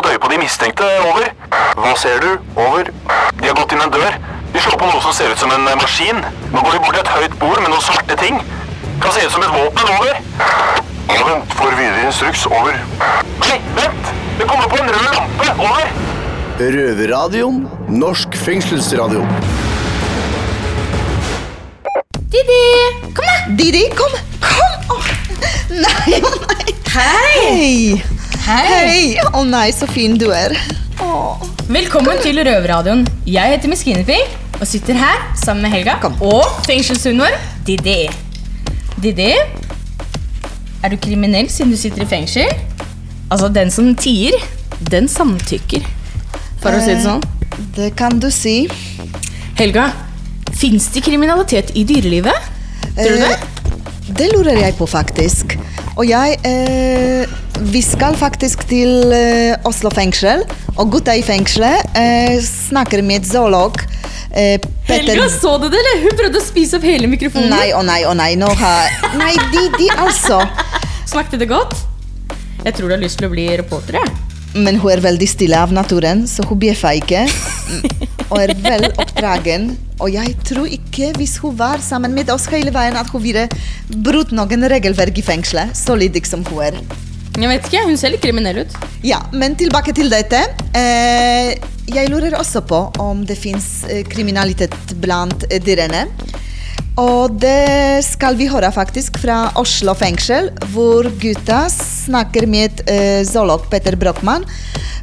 fått øye på de mistenkte. Over. Hva ser du? Over. De har gått inn en dør. De slår på noe som ser ut som en maskin. Nå går de bort til et høyt bord med noen svarte ting. Kan se ut som et våpen. Over. Vent, får videre instruks. Over. Nei, vent! Det kommer på en rød lampe. Over. Røverradioen. Norsk fengselsradio. Didi, kom da! Didi, kom! Kom! Oh. nei, å nei. Hei! Hei. Hei! Hei. Å nei, så fin du er. Åh. Velkommen til Røverradioen. Jeg heter Miskinefi og sitter her sammen med Helga Kom. og fengselshunden vår, Didi. Didi, er du kriminell siden du sitter i fengsel? Altså, den som tier, den samtykker. For å si det sånn. Det kan du si. Helga, fins det kriminalitet i dyrelivet? Tror du det? Det lurer jeg på, faktisk. Og jeg eh, Vi skal faktisk til eh, Oslo fengsel. Og gutta i fengselet eh, snakker med zoolog. Eh, Petter Helga, så du det, eller? Hun prøvde å spise opp hele mikrofonen. Nei, å nei, å nei. Nå har Nei, de, de altså. Smakte det godt? Jeg tror du har lyst til å bli reporter, jeg. Men hun er veldig stille av naturen, så hun bjeffer ikke. Og er vel oppdragen. Og jeg tror ikke, hvis hun var sammen med oss hele veien, at hun ville brutt noen regelverk i fengselet. Så lydig som hun er. Jeg vet ikke, Hun ser litt kriminell ut. Ja, men tilbake til dette. Eh, jeg lurer også på om det fins eh, kriminalitet blant eh, dyrene. Og det skal vi høre faktisk fra Oslo fengsel, hvor gutta snakker med zoolog Petter Brochmann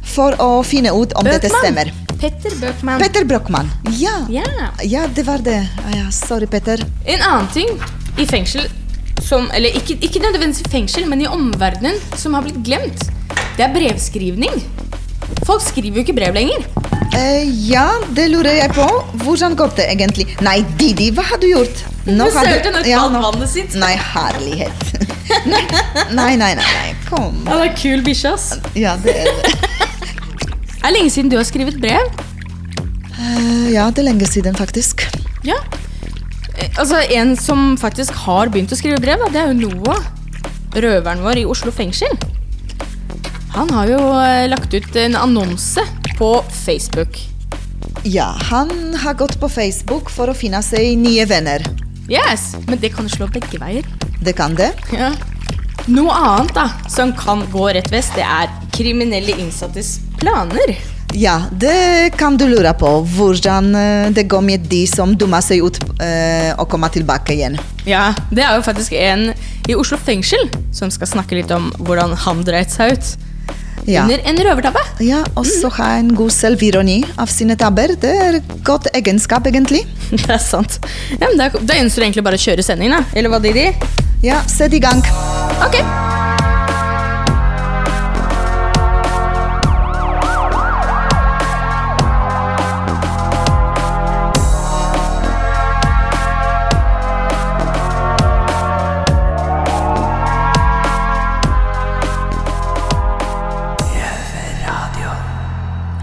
for å finne ut om dette stemmer. Petter Bøchmann. Petter Brochmann. Ja. Ja. ja, det var det. Ah, ja, sorry, Petter. En annen ting i fengsel som Eller ikke, ikke nødvendigvis i fengsel, men i omverdenen som har blitt glemt, det er brevskrivning. Folk skriver jo ikke brev lenger. Eh, ja, det lurer jeg på. Hvordan går det egentlig? Nei, Didi, hva har du gjort? Nå du- sølte ned Ja, vannet sitt. Nei, herlighet. nei, nei, nei, nei, kom. Han er kul bikkje, ass. Ja, det er det. Er lenge siden du har skrevet brev? Uh, ja, det er lenge siden, faktisk. Ja. Eh, Altså, En som faktisk har begynt å skrive brev, da, det er jo Noah. Røveren vår i Oslo fengsel. Han har jo eh, lagt ut en annonse på Facebook. Ja, han har gått på Facebook for å finne seg nye venner. Yes, Men det kan slå begge veier. Det kan det. Ja. Noe annet da, som kan gå rett vest, det er kriminelle innsattes planer. Ja, det kan du lure på. Hvordan eh, det går med de som dummer seg ut eh, og kommer tilbake igjen. Ja, Det er jo faktisk en i Oslo fengsel som skal snakke litt om hvordan han dreit seg ut. Ja. Under en røvertabbe. Ja, også ha en god selvironi av sine tabber. Det er godt egenskap, egentlig. Det er sant. Ja, men Da, gjenstår egentlig bare å kjøre sendingen, da. Eller hva, Didi? Ja, sett i gang. Ok.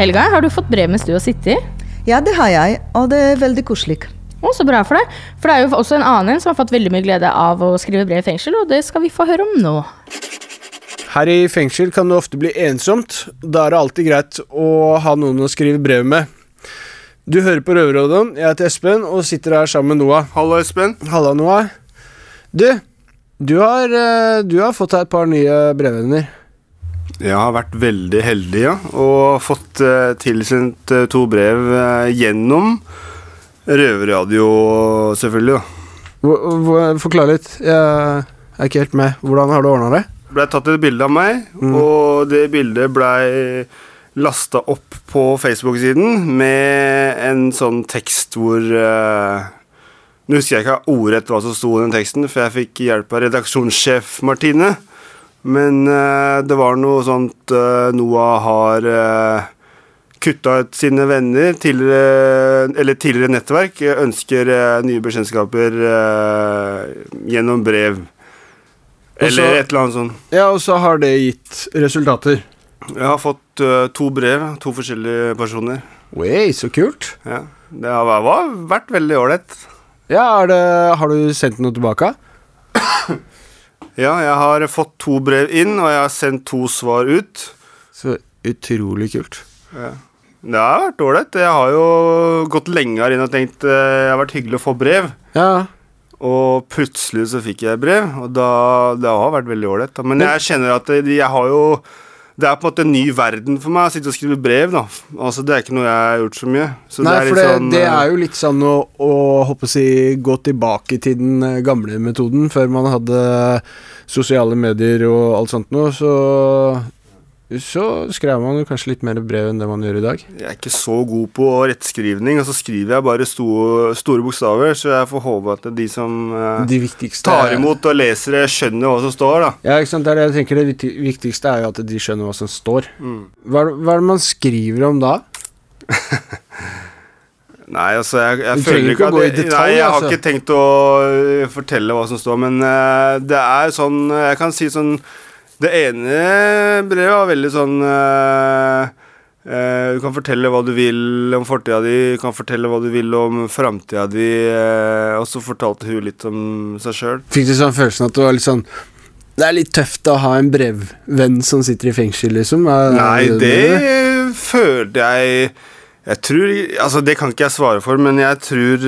Helga, har du fått brev mens du har sittet? Ja, det har jeg, og det er veldig koselig. Å, så bra for deg. For det er jo også en annen som har fått veldig mye glede av å skrive brev i fengsel, og det skal vi få høre om nå. Her i fengsel kan det ofte bli ensomt. Da er det alltid greit å ha noen å skrive brev med. Du hører på Røverradioen. Jeg heter Espen og sitter her sammen med Noah. Hallo, Espen. Hallo, Noah. Du, du har, eh, du har fått deg et par nye brevvenner. Jeg har vært veldig heldig ja, og fått eh, tilsendt eh, to brev eh, gjennom røverradio, selvfølgelig. da. Hvor- Forklar litt. Jeg er ikke helt med. Hvordan har du ordna det? Ble tatt et bilde av meg, og det bildet blei lasta opp på Facebook-siden med en sånn tekst hvor eh, Nå husker jeg ikke ordrett hva som sto i den teksten, for jeg fikk hjelp av redaksjonssjef Martine. Men uh, det var noe sånt uh, Noah har uh, kutta ut sine venner, tidligere, eller tidligere nettverk, eh, ønsker eh, nye bekjentskaper eh, gjennom brev. Eller Også, et eller annet sånt. Ja, og så har det gitt resultater. Jeg har fått eh, to brev, to forskjellige personer. Way, så kult. Ja. Det har vært- vært veldig ålreit. Ja, det, Har du sendt noe tilbake? Ja, jeg har fått to brev inn, og jeg har sendt to svar ut. Så Utrolig kult. Det har vært ålreit. Jeg har jo gått lenge her inne og tenkt eh, det har vært hyggelig å få brev. Ja, Og plutselig så fikk jeg brev, og da, det har vært veldig ålreit. Men jeg kjenner at jeg har jo Det er på en måte en ny verden for meg å sitte og skrive brev. da. Altså Det er ikke noe jeg har gjort så mye. Så Nei, det for det, sånn, det eh, er jo litt sånn å, å håpe si, gå tilbake til den eh, gamle metoden, før man hadde sosiale medier og alt sånt noe, så så skrev man jo kanskje litt mer brev enn det man gjør i dag. Jeg er ikke så god på rettskrivning, og så skriver jeg bare sto, store bokstaver, så jeg får håpe at de som eh, De tar imot og leser det, skjønner hva som står, da. Ja, ikke sant, det er det jeg tenker Det viktigste er jo at de skjønner hva som står. Mm. Hva, hva er det man skriver om da? Nei, altså, jeg, jeg føler ikke at jeg, Nei, jeg har altså. ikke tenkt å øh, fortelle hva som står, men uh, det er sånn Jeg kan si sånn Det ene brevet var veldig sånn øh, øh, Du kan fortelle hva du vil om fortida di, du kan fortelle hva du vil om framtida di, øh, og så fortalte hun litt om seg sjøl. Fikk du sånn følelsen at det var litt sånn Det er litt tøft å ha en brevvenn som sitter i fengsel, liksom? Er- Nei, det det følte jeg Jeg tror Altså, det kan ikke jeg svare for, men jeg tror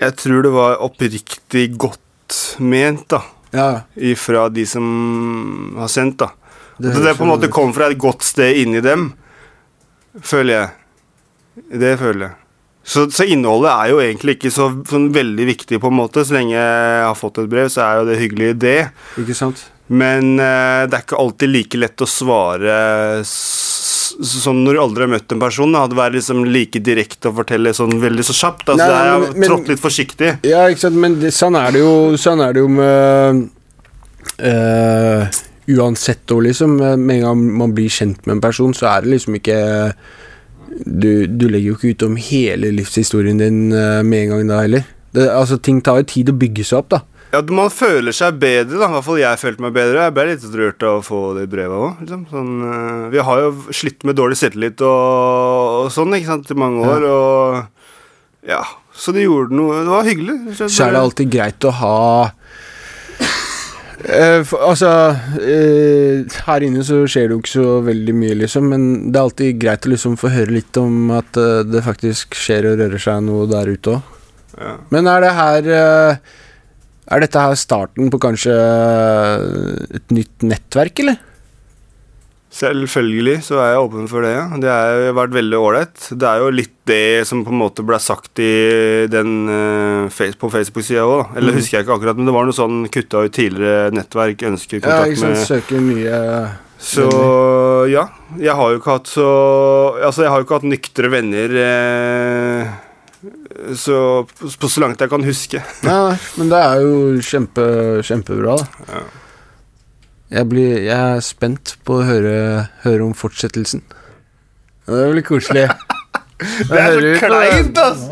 Jeg tror det var oppriktig godt ment, da. Ja, fra de som har sendt, da. Det det på en måte kom fra et godt sted inni dem, føler jeg. Det føler jeg. Så, så innholdet er jo egentlig ikke så sånn veldig viktig, på en måte. Så lenge jeg har fått et brev, så er jo det hyggelig, det. ikke sant? Men uh, det er ikke alltid like lett å svare sånn når du aldri har møtt en person. Da. vært være liksom like direkte og fortelle sånn veldig så kjapt. Altså, Nei, det er men- jeg men- trådt litt forsiktig. Ja, ikke sant, men det, sånn er det jo Sånn er det jo med eh, Uansett òg, liksom Med en gang man blir kjent med en person Så er det liksom ikke Du, du legger jo ikke ut om hele livshistorien din eh, Med en gang da heller det, Altså ting tar jo tid å bygge seg opp da Ja, Man føler seg bedre, da. I hvert fall jeg følte meg bedre. Jeg ble litt rørt av å få de breva òg. Liksom. Sånn, eh, vi har jo slitt med dårlig selvtillit og, og sånn ikke sant, i mange år. Og ja, Så det gjorde noe Det var hyggelig. Så er det alltid greit å ha eh, for, Altså eh, Her inne så skjer det jo ikke så veldig mye, liksom, men det er alltid greit å liksom få høre litt om at eh, det faktisk skjer og rører seg noe der ute òg. Ja. Men er det her eh, Er dette her starten på kanskje et nytt nettverk, eller? Selvfølgelig så er jeg åpen for det. ja. Det har vært veldig ålreit. Det er jo litt det som på en måte ble sagt i den eh, på Facebook-sida òg. Eller husker jeg ikke akkurat, men det var noe sånn kutta ut tidligere nettverk, ønsker kontakt ja, sant, med søker mye... Så ja. Jeg har jo ikke hatt så Altså, jeg har jo ikke hatt nyktre venner eh, så, på så langt jeg kan huske. Nei, nei, men det er jo kjempe, kjempebra, da. Jeg, blir, jeg er spent på å høre, høre om fortsettelsen. Ja, Det blir koselig. Det er så kleint, ass!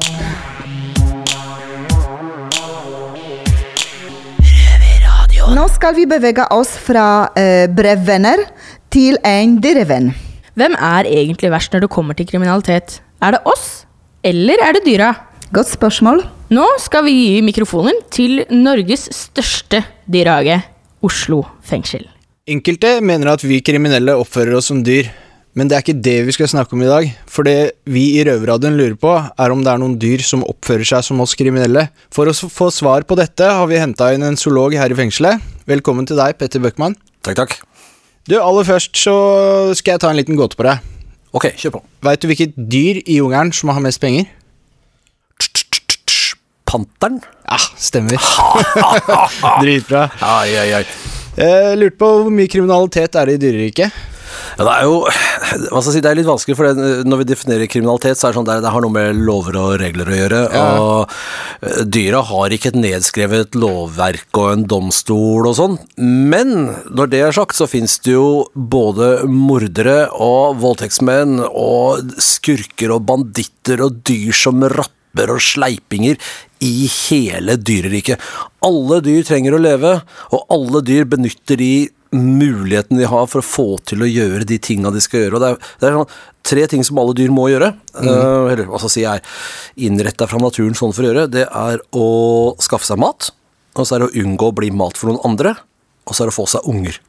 Nå skal vi bevege oss fra eh, brevvenner til en dyrevenn. Hvem er egentlig verst når det kommer til kriminalitet? Er det oss, eller er det dyra? Godt spørsmål. Nå skal vi gi mikrofonen til Norges største dyrehage, Oslo fengsel. Enkelte mener at vi kriminelle oppfører oss som dyr, men det er ikke det vi skal snakke om i dag. For det vi i Røverradioen lurer på, er om det er noen dyr som oppfører seg som oss kriminelle. For å få svar på dette har vi henta inn en zoolog her i fengselet. Velkommen til deg, Petter Bøckmann. Takk, takk. Du, aller først så skal jeg ta en liten gåte på deg. Ok, kjør på. Veit du hvilket dyr i jungelen som har mest penger? Panteren? Ja, stemmer. Dritbra. Ai, ai, ai. Jeg lurte på hvor mye kriminalitet er det i dyreriket? Ja, det er jo hva skal jeg si, det er litt vanskelig, for det, når vi definerer kriminalitet, så er det sånn det, det har noe med lover og regler å gjøre. Ja. Og eh, dyra har ikke et nedskrevet lovverk og en domstol og sånn. Men når det er sagt, så fins det jo både mordere og voldtektsmenn og skurker og banditter og dyr som rapper og sleipinger i hele dyreriket. Alle dyr trenger å leve, og alle dyr benytter de muligheten de har for å få til å gjøre de tinga de skal gjøre. Og det er, det er sånn, tre ting som alle dyr må gjøre, eh, eller hva skal jeg si er innretta fra naturen sånn for å gjøre. Det er å skaffe seg mat, og så er det å unngå å bli mat for noen andre, og så er det å få seg unger.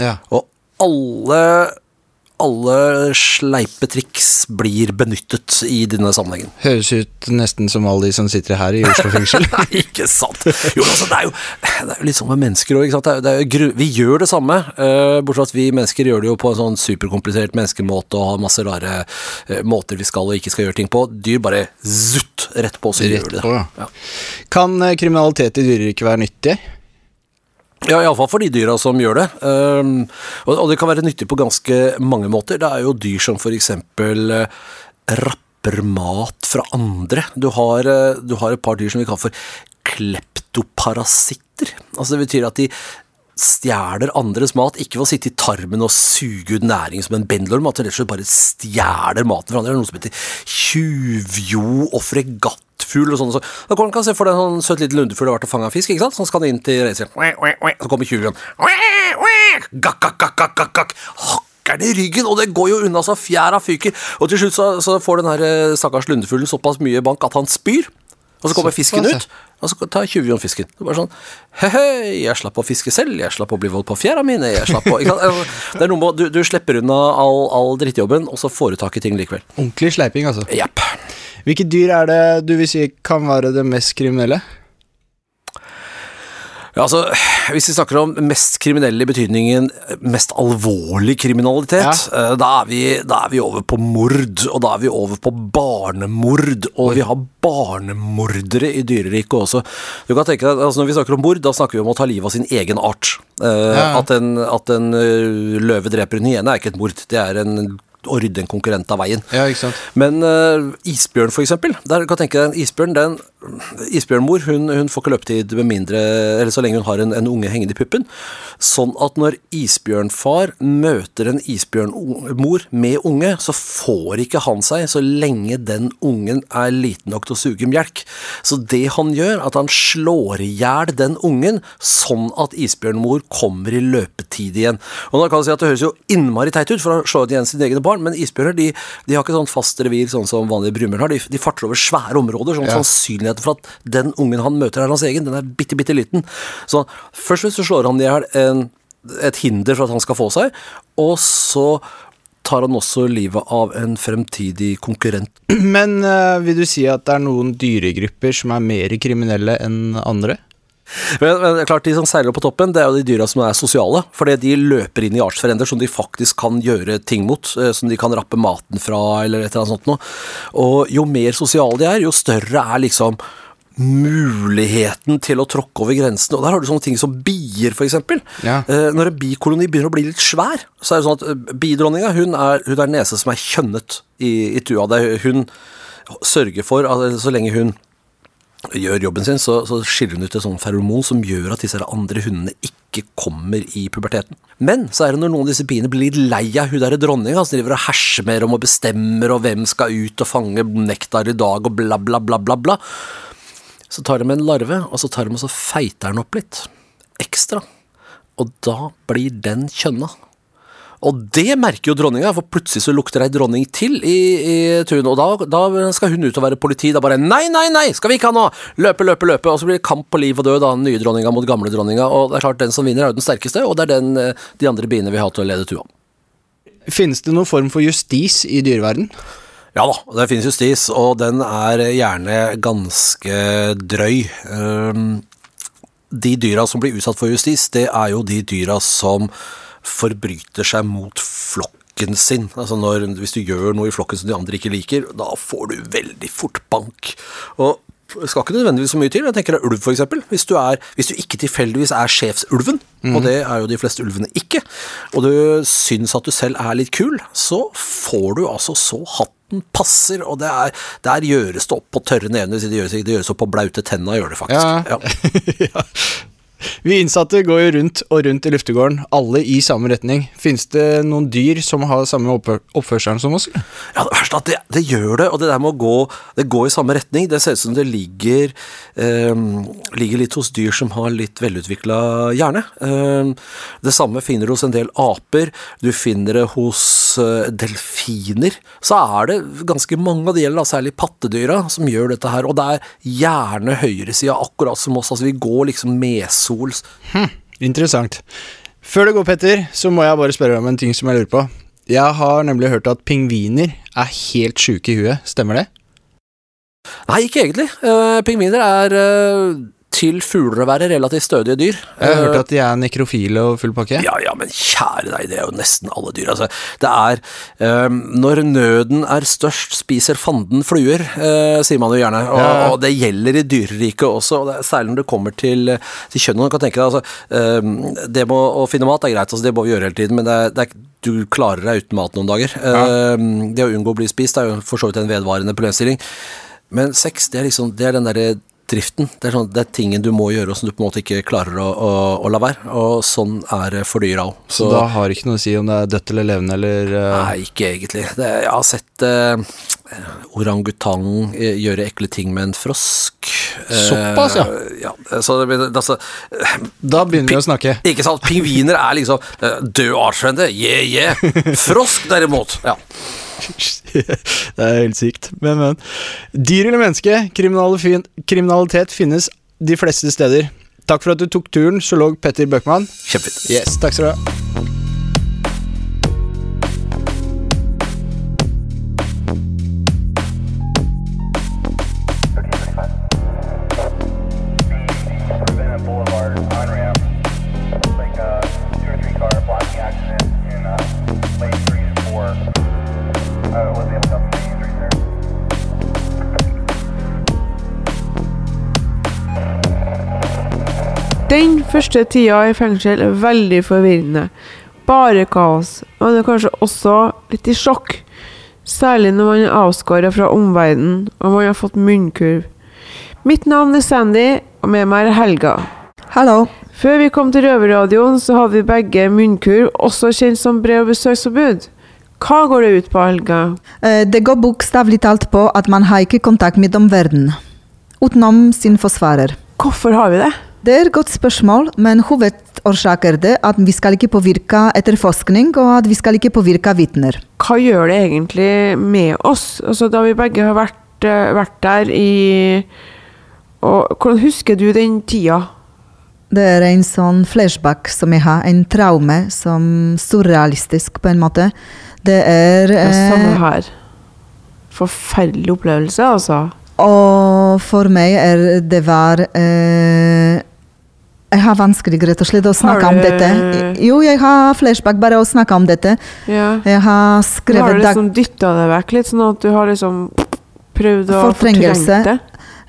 Ja. Og alle alle sleipe triks blir benyttet i denne sammenhengen. Høres ut nesten som alle de som sitter her i Oslo fengsel. Nei, ikke sant. Jo, altså, det er jo, det er jo litt sånn med mennesker òg. Vi gjør det samme, uh, bortsett fra at vi mennesker gjør det jo på en sånn superkomplisert menneskemåte og har masse rare uh, måter vi skal og ikke skal gjøre ting på. Dyr bare zutt rett på, så Rett gjør de det. på, ja. Kan eh, kriminalitet i dyreriket være nyttig? Ja, iallfall for de dyra som gjør det. Um, og, det kan være nyttig på ganske mange måter. Det er jo dyr som eksempel uh, rapper mat fra andre. Du har, uh, du har et par dyr som vi kaller for kleptoparasitter. Altså det betyr at de stjeler andres mat, ikke ved å sitte i tarmen og suge ut næring som en bendelorm, at de rett og slett bare stjeler maten fra andre. Det er noe som heter tjuvjo og fregattfugl og sånn. Så da kan man se for deg en sånn søt liten lundefugl har vært og fanga fisk, ikke sant? Så skal den inn til reiser. Så kommer tjuven. Gakk, gakk, gakk, gakk, gakk, gakk. Hakker den i ryggen, og det går jo unna så fjæra fyker. Og til slutt så, så får den her eh, stakkars lundefuglen såpass mye bank at han spyr. Og så kommer fisken ut, og så tar tjuven fisken. Det er bare sånn He-he, jeg slapp å fiske selv, jeg slapp å bli voldt på fjæra mine, jeg slapp å sant? Det er noe med, du, du slipper unna all, all drittjobben, og så får du tak i ting likevel. Ordentlig sleiping, altså. Jepp. Hvilke dyr er det du vil si kan være det mest kriminelle? Ja, altså, hvis vi snakker om mest kriminelle i betydningen mest alvorlig kriminalitet, ja. da, er vi, da er vi over på mord, og da er vi over på barnemord, og vi har barnemordere i dyreriket også. Du kan tenke deg, altså Når vi snakker om mord, da snakker vi om å ta livet av sin egen art. Eh, Ja. At en, at en eh, løve dreper en hyene er ikke et mord, det er en, å rydde en konkurrent av veien. Ja, ikke sant? Men uh, isbjørn, for eksempel. Der kan tenke deg en isbjørn, den Isbjørnmor hun, hun får ikke løpetid med mindre Eller så lenge hun har en, en unge hengende i puppen. Sånn at når isbjørnfar møter en isbjørnmor med unge, så får ikke han seg så lenge den ungen er liten nok til å suge melk. Så det han gjør, at han slår i hjel den ungen, sånn at isbjørnmor kommer i løpetid igjen. Og da kan du si at Det høres jo innmari teit ut, for han slår igjen sine egne barn, men isbjørner de, de har ikke sånn fast revir sånn som vanlige brunbjørn har. De, de farter over svære områder. sånn Ja. sannsynligheten for at den ungen han møter, er hans egen, den er bitte, bitte liten. Så først så slår han i hjel et hinder for at han skal få seg, og så tar han også livet av en fremtidig konkurrent. Men øh, vil du si at det er noen dyregrupper som er mer kriminelle enn andre? Men, men klart De som seiler på toppen, det er jo de dyra som er sosiale. Fordi de løper inn i artsfrender som de faktisk kan gjøre ting mot. eh, Som de kan rappe maten fra, eller et eller annet sånt noe. Og jo mer sosiale de er, jo større er liksom muligheten til å tråkke over grensene. Og der har du sånne ting som bier, f.eks. Ja. Eh, når en bikoloni begynner å bli litt svær, så er det sånn at eh, bidronninga hun er, hun er nese som er kjønnet i, i tua. Hun sørger for, at så lenge hun gjør jobben sin, så, så skiller hun ut et sånt feromon som gjør at disse andre hundene ikke kommer i puberteten. Men så er det når noen av disse biene blir litt lei av hun derre dronninga, som driver og herser mer om og bestemmer, og hvem skal ut og fange nektar i dag, og bla, bla, bla, bla, bla. Så tar de en larve, og så tar de og så feiter den opp litt. Ekstra. Og da blir den kjønna. Og det merker jo dronninga, for plutselig så lukter ei dronning til i, i tunet. Og da, da skal hun ut og være politi. Da bare Nei, nei, nei, skal vi ikke ha noe! Løpe, løpe, løpe. Og så blir det kamp på liv og død, da. Den nye dronninga mot gamle dronninga. Og det er klart, den som vinner, er jo den sterkeste, og det er den eh, de andre biene vil ha til å lede tua. Finnes det noen form for justis i dyreverden? Ja da, det finnes justis, og den er gjerne ganske drøy. Ehm, De dyra som blir utsatt for justis, det er jo de dyra som forbryter seg mot flokken sin. Altså når, Hvis du gjør noe i flokken som de andre ikke liker, da får du veldig fort bank. Og det skal ikke nødvendigvis så mye til. Jeg tenker deg ulv, eksempel. Hvis du, er, hvis du ikke tilfeldigvis er sjefsulven, og det er jo de fleste ulvene ikke, og du syns at du selv er litt kul, så får du altså så hatten passer, og det er, der gjøres det opp på tørre never. Det gjøres, det gjøres opp på blaute tenna, gjør det faktisk. Ja. ja. Vi innsatte går jo rundt og rundt i luftegården, alle i samme retning. Finnes det noen dyr som har samme oppførsel som oss? Ja, det verste er at det, det gjør det, og det der med å gå, det går i samme retning, det ser ut som det ligger, eh, ligger litt hos dyr som har litt velutvikla hjerne. Eh, det samme finner du hos en del aper, du finner det hos eh, delfiner. Så er det ganske mange av de, gjelder, særlig pattedyra, som gjør dette her, og det er gjerne høyresida, akkurat som oss, altså vi går liksom medsols. Interessant. Før det går, Petter, så må jeg bare spørre om en ting som jeg lurer på. Jeg har nemlig hørt at pingviner er helt sjuke i huet. Stemmer det? Nei, ikke egentlig. Uh, pingviner er eh, til fugler å være relativt stødige dyr. Jeg har Eh, hørt at de er nekrofile og full pakke. Ja, ja, men kjære deg, det er jo nesten alle dyr. Altså, det er um, Når nøden er størst, spiser fanden fluer, uh, sier man jo gjerne. Og, Ja. og det gjelder i dyreriket også, og det er særlig når det kommer til, til kjønn. Du kan tenke deg, altså, um, det med å finne mat er greit, altså, det må vi gjøre hele tiden, men det er, det er, du klarer deg uten mat noen dager. Ehm, det å unngå å bli spist er jo for så vidt en vedvarende problemstilling. Men sex, det er liksom Det er den derre driften. Det er, sånn, det er tingen du må gjøre, og som du på en måte ikke klarer å, å, å la være. Og sånn er det for dyra òg. Så da har det ikke noe å si om det er dødt eller levende eller uh... Nei, ikke egentlig. Det, jeg har sett uh, orangutang eh, gjøre ekle ting med en frosk. Eh, Såpass, ja. ja så, altså, Da begynner vi å snakke. ikke sant? Pingviner er liksom eh, død artsfrende. Yeah, yeah. Frosk, derimot. Ja. det er helt sykt. Men, men. Dyr eller menneske? Kriminalitet finnes de fleste steder. Takk for at du tok turen, zoolog Petter Bøckmann. Kjempefint. Yes, takk skal du ha. Første tida i fengsel er veldig forvirrende. Bare kaos. Man er kanskje også litt i sjokk. Særlig når man er avskåret fra omverdenen og man har fått munnkurv. Mitt navn er Sandy, og med meg er Helga. Hallo. Før vi kom til Røverradioen, så hadde vi begge munnkurv, også kjent som brev- og besøksforbud. Hva går det ut på, Helga? Eh, Det går bokstavelig talt på at man har ikke kontakt med omverdenen. Utenom sin forsvarer. Hvorfor har vi det? Det er et godt spørsmål, men hovedårsak er det at vi skal ikke påvirke etterforskning, og at vi skal ikke påvirke vitner. Hva gjør det egentlig med oss? Altså, da vi begge har vært, eh, vært der i og, Hvordan husker du den tida? Det er en sånn flashback som jeg har, en traume som surrealistisk på en måte. Det er Det er samme eh, her. Forferdelig opplevelse, altså. Og for meg er det var eh, Jeg har vanskelig rett og slett å snakke om dette. Jo, jeg har flashback bare å snakke om dette. Ja. Jeg har Du har skrevet liksom dytta det vekk litt, sånn at du har liksom prøvd å fortrenge det.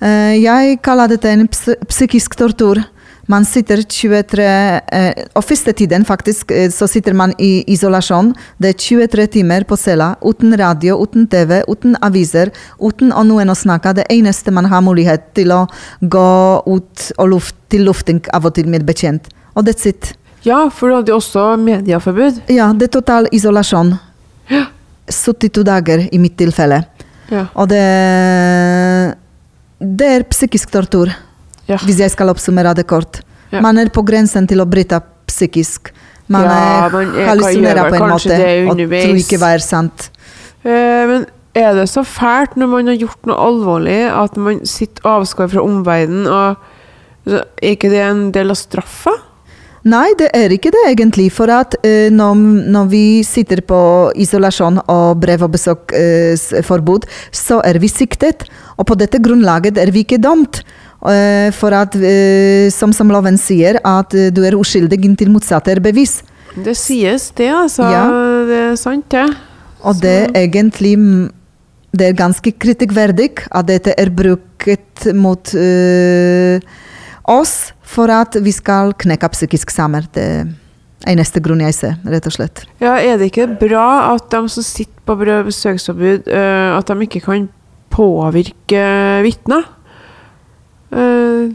Eh, jeg kaller dette en psykisk tortur. Man sitter 23 eh, Og første tiden faktisk eh, så sitter man i isolasjon. Det er 23 timer på cella, uten radio, uten TV, uten aviser, uten å noen å snakke. Det eneste man har mulighet til å gå ut luft, til lufting av og til med betjent. Og that's it. Ja, for du hadde jo også medieforbud. Ja, det er total isolasjon. Ja. 72 dager i mitt tilfelle. Ja. Og det Det er psykisk tortur. Ja. Hvis jeg skal oppsummere det kort. Ja. Man er på grensen til å bryte psykisk. Man Ja, hallusinerer på en måte det og tror ikke hva er sant. Eh, men er det så fælt når man har gjort noe alvorlig, at man sitter avskåret fra omverdenen, er ikke det en del av straffa? Nei, det er ikke det egentlig. For at uh, når, når vi sitter på isolasjon og brev- og besøksforbud, så er vi siktet. Og på dette grunnlaget er vi ikke dømt. Eh, for at, eh, som, som loven sier, at eh, du er uskyldig inntil motsatt er bevis. Det sies det, altså. Ja. Det er sant, det. Og det er egentlig mm, Det er ganske kritikkverdig at dette er brukt mot øh, oss for at vi skal knekke psykisk sammen. Det er eneste grunn jeg ser, rett og slett. Ja, er det ikke bra at de som sitter på besøksforbud, øh, at de ikke kan påvirke vitner? Eh,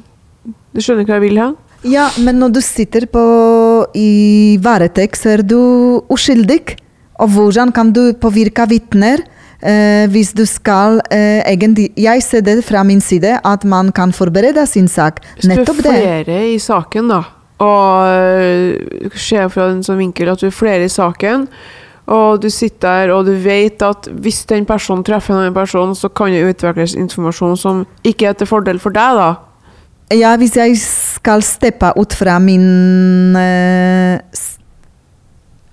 du skjønner hva jeg vil ha Ja, men når du sitter på i varetekt, er du uskyldig. Og hvordan kan du påvirke vitner? Eh, hvis du skal eh, egentlig Jeg ser det fra min side at man kan forberede sin sak. Hvis du Nettopp er det. flere i saken, da, og øh, ser fra en sånn vinkel at du er flere i saken, og du sitter der og du vet at hvis den personen treffer en annen person, så kan det utvikles informasjon som ikke er til fordel for deg, da. Ja, hvis jeg skal steppe ut fra min uh,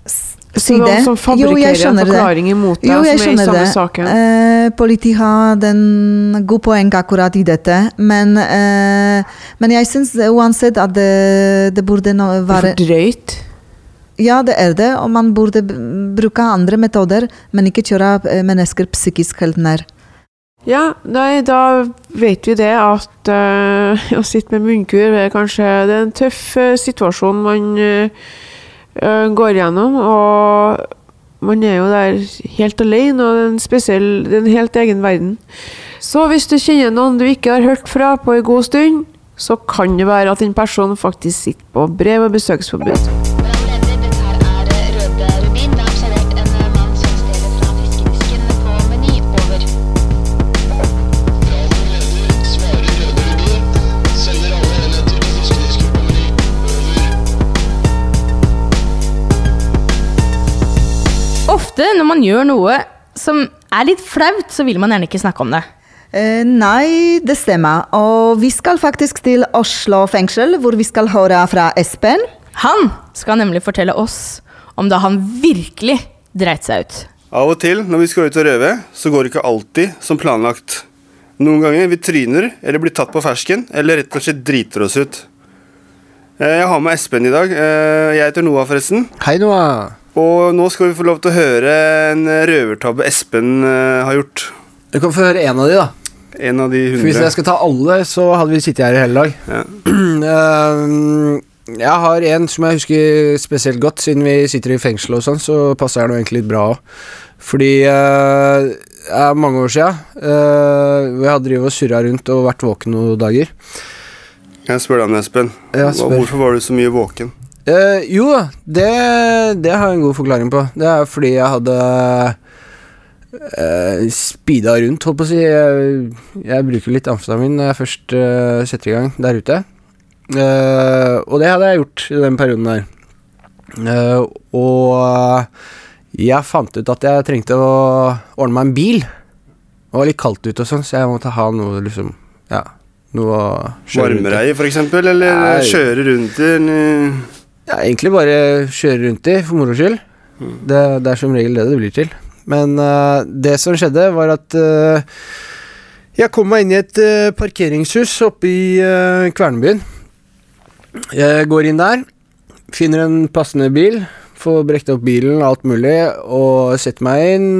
side Så noen som Jo, fabrikkerer en forklaring imot deg, Jo, som er i samme det. saken. Uh, politiet har den god poeng akkurat i dette, men, uh, men jeg syns uansett at det, det burde Det er være for drøyt. Ja, det er det, og man burde bruke andre metoder, men ikke kjøre eh, mennesker psykisk helt nær. Ja, nei, da vet vi det at uh, å sitte med munnkur er kanskje det er en tøff uh, situasjon man eh, går gjennom. Og man er jo der helt alene, og det er en spesiell, det er en helt egen verden. Så hvis du kjenner noen du ikke har hørt fra på en god stund, så kan det være at den personen faktisk sitter på brev- og besøksforbud. Når man gjør noe som er litt flaut, så vil man gjerne ikke snakke om det. Eh, nei, det stemmer. Og vi skal faktisk til Oslo fengsel, hvor vi skal høre fra Espen. Han skal nemlig fortelle oss om da han virkelig dreit seg ut. Av og til når vi skal ut og røve, så går det ikke alltid som planlagt. Noen ganger vi tryner eller blir tatt på fersken, eller rett og slett driter oss ut. Eh, Jeg har med Espen i dag. Eh, Jeg heter Noah, forresten. Hei, Noah. Og nå skal vi få lov til å høre en røvertabbe Espen uh, har gjort. Du kan få høre en av de, da. En av de For hvis jeg skal ta alle, så hadde vi sittet her i hele dag. Ja. Eh, jeg har en som jeg husker spesielt godt, siden vi sitter i fengsel og sånn, så passer den nå egentlig litt bra òg. Fordi uh, det er mange år sia. vi har drevet og surra rundt og vært våken noen dager. Jeg spør deg om Espen. Hvorfor var du så mye våken? Eh, jo da, det, det har jeg en god forklaring på. Det er fordi jeg hadde uh, speeda rundt, holdt på å si. Jeg, jeg bruker litt amfetamin når jeg først uh, setter i gang der ute. Uh, og det hadde jeg gjort i den perioden der. Eh, og jeg fant ut at jeg trengte å ordne meg en bil. Det var litt kaldt ute og sånn, så jeg måtte ha noe liksom Ja, noe å kjøre rundt i. For eksempel? Eller Nei. kjøre rundt i? Ja, egentlig bare kjøre rundt i, for moro skyld. Det, det er som regel det det blir til. Men uh, det som skjedde, var at uh, jeg kom meg inn i et uh, parkeringshus oppe i uh, Kvernebyen. Jeg går inn der, finner en passende bil, får brekt opp bilen, alt mulig, og setter meg inn.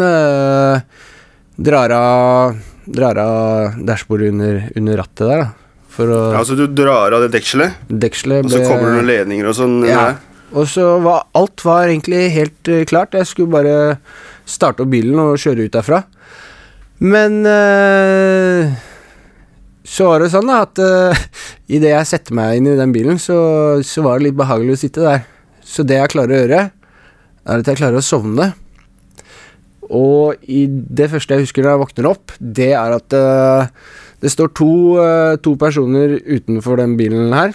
drar av Drar av dashbordet under, under rattet der, da. For å Altså, du drar av det dekselet, Dekselet og så kommer det noen ledninger og sånn? ja. Og så var alt var egentlig helt eh, klart. Jeg skulle bare starte opp bilen og kjøre ut derfra. Men øh, så var det sånn da at uh, idet jeg setter meg inn i den bilen, så, så var det litt behagelig å sitte der. Så det jeg klarer å gjøre, er at jeg klarer å sovne. Og i det første jeg husker når jeg våkner opp, det er at eh, det står to, eh, to personer utenfor den bilen her.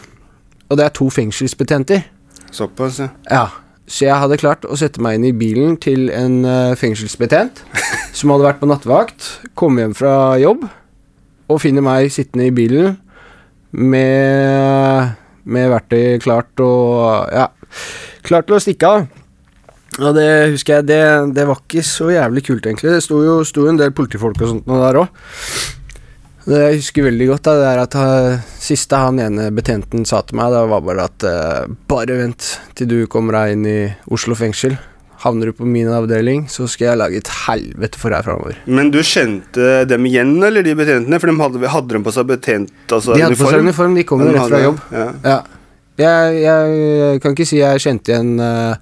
Og det er to fengselsbetjenter. Såpass, ja. Ja, så jeg hadde klart å sette meg inn i bilen til en eh, fengselsbetjent som hadde vært på nattevakt, kom hjem fra jobb og finner meg sittende i bilen med, med verktøy klart og ja, klart til å stikke av. Og det husker jeg, det, det var ikke så jævlig kult, egentlig. Det sto jo sto jo en del politifolk og sånt der òg. Det jeg husker veldig godt, da, det er at uh, siste han ene betjenten sa til meg, det var bare at eh, bare vent til du kommer deg inn i Oslo fengsel. Havner du på min avdeling, så skal jeg lage et helvete for deg framover. Men du kjente dem igjen, eller de betjentene? For de hadde, hadde de på seg betjent, altså De hadde på seg uniform, de kom jo rett fra jobb. Ja. Ja. Jeg, jeg kan ikke si jeg kjente igjen uh,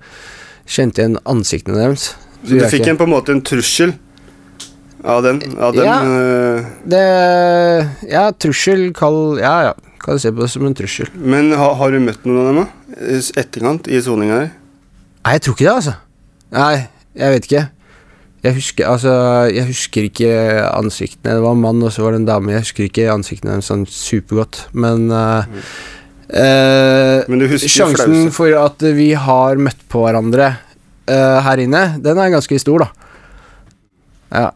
Kjente igjen ansiktene deres. Så du fikk en, på en måte en trussel av den? Av den Ja. Det Ja, trussel, kall Ja, ja. Kan se på det som en trussel. men har, har du møtt noen av dem, da? Etterkant, i soninga di? Nei, jeg tror ikke det, altså. Nei, jeg vet ikke. Jeg husker, altså, jeg husker ikke ansiktene. Det var en mann, og så var det en dame. Jeg husker ikke ansiktene deres sånn supergodt, men eh, uh, Men du husker Sjansen for at vi har møtt på hverandre uh, her inne, den er ganske stor, da. Ja.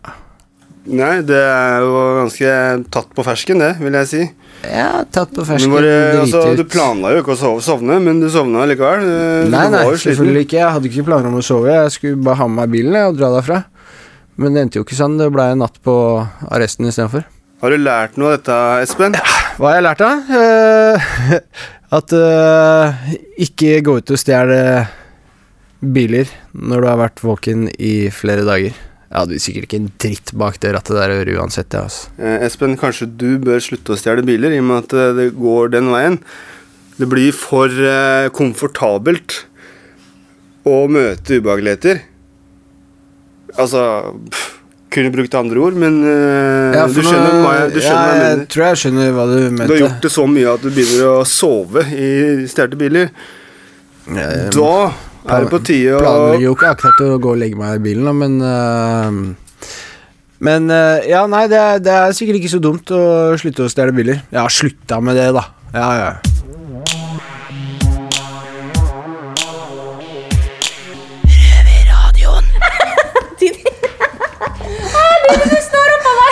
Nei, det er jo ganske tatt på fersken, det, vil jeg si. Ja, tatt på Du, fersken. bare, altså, du planla jo ikke å sove, sovne, men du sovna likevel. Du, Nei, nei, selvfølgelig ikke. Jeg hadde ikke planer om å sove. Jeg skulle bare ha med meg bilen og dra derfra. Men det endte jo ikke sånn. Det ble en natt på arresten istedenfor. Har du lært noe av dette, Espen? Ja, Hva har jeg lært da? Uh, at uh, ikke gå ut og stjel eh, biler når du har vært våken i flere dager. Jeg hadde sikkert ikke en dritt bak det rattet der å gjøre uansett, ja altså. Eh, Espen, kanskje du bør slutte å stjele biler, i og med at eh, det går den veien. Det blir for eh, komfortabelt å møte ubehageligheter. Altså pff, Kunne brukt andre ord, men eh, Ja, du skjønner hva jeg, du skjønner ja, jeg jeg mener. tror jeg skjønner hva du mente. Du har gjort det så mye at du begynner å sove i stjålne biler. Jeg- Da er det på tide å Planlegger jo ikke akkurat å gå og legge meg i bilen, men eh, Men eh, ja, nei, det er, det er sikkert ikke så dumt å slutte å stjele biler. Jeg har slutta med det, da. Ja, ja.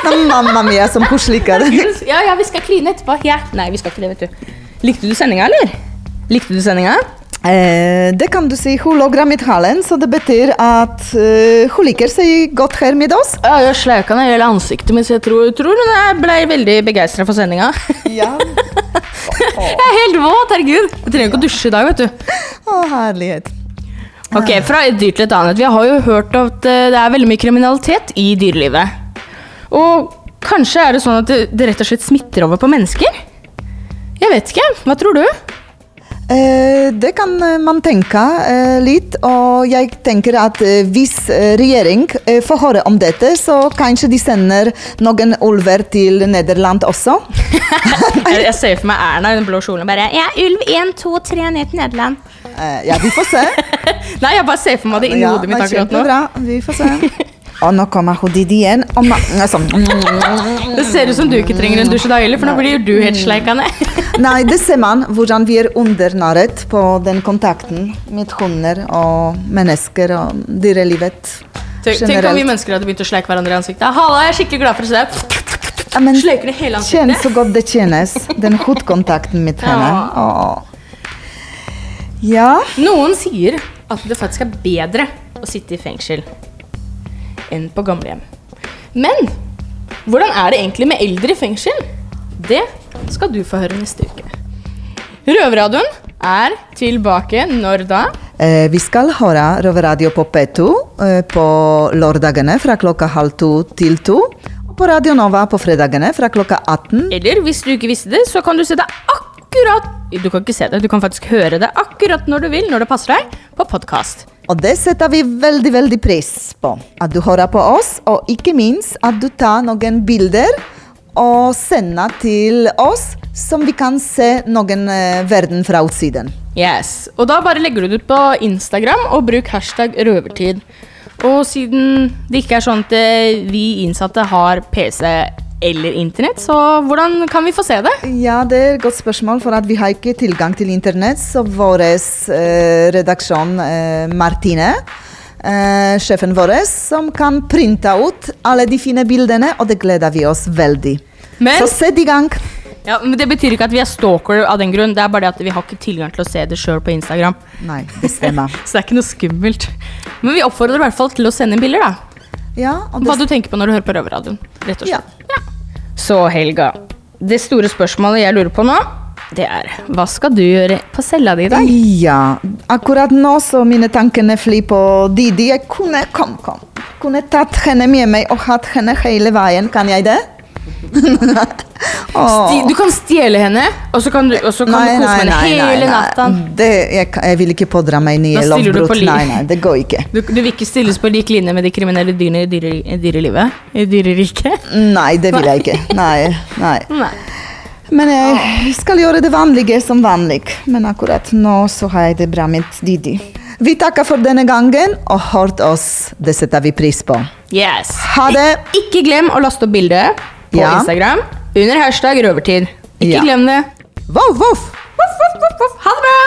Mamma mia, som det Ja, ja, vi skal kline etterpå. Ja. Nei, vi skal ikke det, vet du. Likte du sendinga, eller? Likte du sendinga? Eh, det kan du si. Hun logrer mitt halen, så det betyr at eh, hun liker seg godt her med oss. Ja, jeg sleika ned hele ansiktet så jeg tror, tror hun er- ble veldig begeistra for sendinga. Ja. Jeg er helt våt, herregud. Jeg trenger ikke å dusje i dag, vet du. Å, herlighet. Ok, Fra et dyr til et annet. Vi har jo hørt at eh, det er veldig mye kriminalitet i dyrelivet. Og kanskje er det sånn at det, det rett og slett smitter over på mennesker? Jeg vet ikke. Hva tror du? Eh, det kan eh, man tenke eh, litt, og jeg tenker at hvis regjering får høre om dette, så kanskje de sender noen ulver til Nederland også. Jeg, ser for meg Erna i den blå kjolen bare Ja, ulv 1, 2, 3 ned til Nederland. Ja, vi får se. Nei, jeg bare ser for meg det inni Ja, hodet mitt akkurat nå. Bra. Vi får se. Og nå kommer hun Didi igjen. Og sånn. Det ser ut som du ikke trenger en dusj da, heller, for nå blir du helt sleika ned. Nei, det ser man hvordan vi er undernæret på den kontakten med hunder og mennesker og dyrelivet Tenk, tenk om vi mennesker hadde begynt å sleike hverandre i ansiktet. Halla, jeg er skikkelig glad for å se deg. Ja, men Sleker det hele Kjenn ansiktet. så godt det kjennes, den hudkontakten med henne. Ja. Ja, Noen sier at det faktisk er bedre å sitte i fengsel enn på gamlehjem. Men hvordan er det egentlig med eldre i fengsel? Det skal du få høre neste uke. Røverradioen er tilbake når da? eh, vi skal høre Røverradio på P2 eh, på lørdagene fra klokka halv to til to. Og på Radio Nova på fredagene fra klokka 18. Eller hvis du ikke visste det, så kan du se det akkurat Du kan ikke se det, du kan faktisk høre det akkurat når du vil, når det passer deg, på podkast. Og det setter vi veldig, veldig pris på. At du hører på oss, og ikke minst at du tar noen bilder og sender til oss, som vi kan se noen eh, verden fra utsiden. Yes, Og da bare legger du det ut på Instagram og bruk hashtag røvertid. Og siden det ikke er sånn at eh, vi innsatte har PC eller internett, så hvordan kan vi få se det? Ja, det er et godt spørsmål, for at vi har ikke tilgang til internett. Så vår eh, redaksjon, eh, Martine, eh, sjefen vår, som kan printe ut alle de fine bildene, og det gleder vi oss veldig. Men, Så sett i gang. ja, men det betyr ikke at vi er stalker av den grunn. Det er bare det at vi har ikke tilgang til å se det sjøl på Instagram. Nei, det stemmer. Så det er ikke noe skummelt. Men vi oppfordrer i hvert fall til å sende inn bilder, da. Ja, og Hva du tenker på når du hører på Røverradioen. Rett og ja. Ja. Så Helga, det store spørsmålet jeg lurer på nå, det er hva skal du gjøre på cella di i dag? ja, akkurat nå så mine tankene flyr på Didi. Jeg kunne, kom, kom. Kunne tatt henne med meg og hatt henne hele veien. Kan jeg det? Sti- Du kan stjele henne, og så kan du, så kan du kose med henne hele natta. Det, jeg, jeg vil ikke pådra meg nye lovbrudd. Nei, nei, det går ikke. Du, du vil ikke stilles på lik linje med de kriminelle dyrene i dyre, dyrelivet? I dyreriket? Nei, det vil jeg ikke. Nei, nei. Nei. Men jeg skal gjøre det vanlige som vanlig. Men akkurat nå så har jeg det bra med Didi. Vi takker for denne gangen og hørt oss. Det setter vi pris på. Yes. Ha det! Ikke glem å laste opp bildet på Ja. Instagram under hashtag røvertid. Ikke Ja. glem det. Voff, voff! Voff, voff, voff, voff. Ha det bra!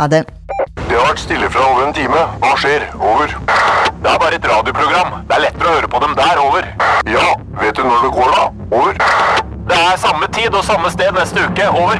Ha det. Det har vært stille fra over en time. Hva skjer? Over. Det er bare et radioprogram. Det er lettere å høre på dem der. Over. Ja, Vet du når det går, da? Over. Det er samme tid og samme sted neste uke. Over.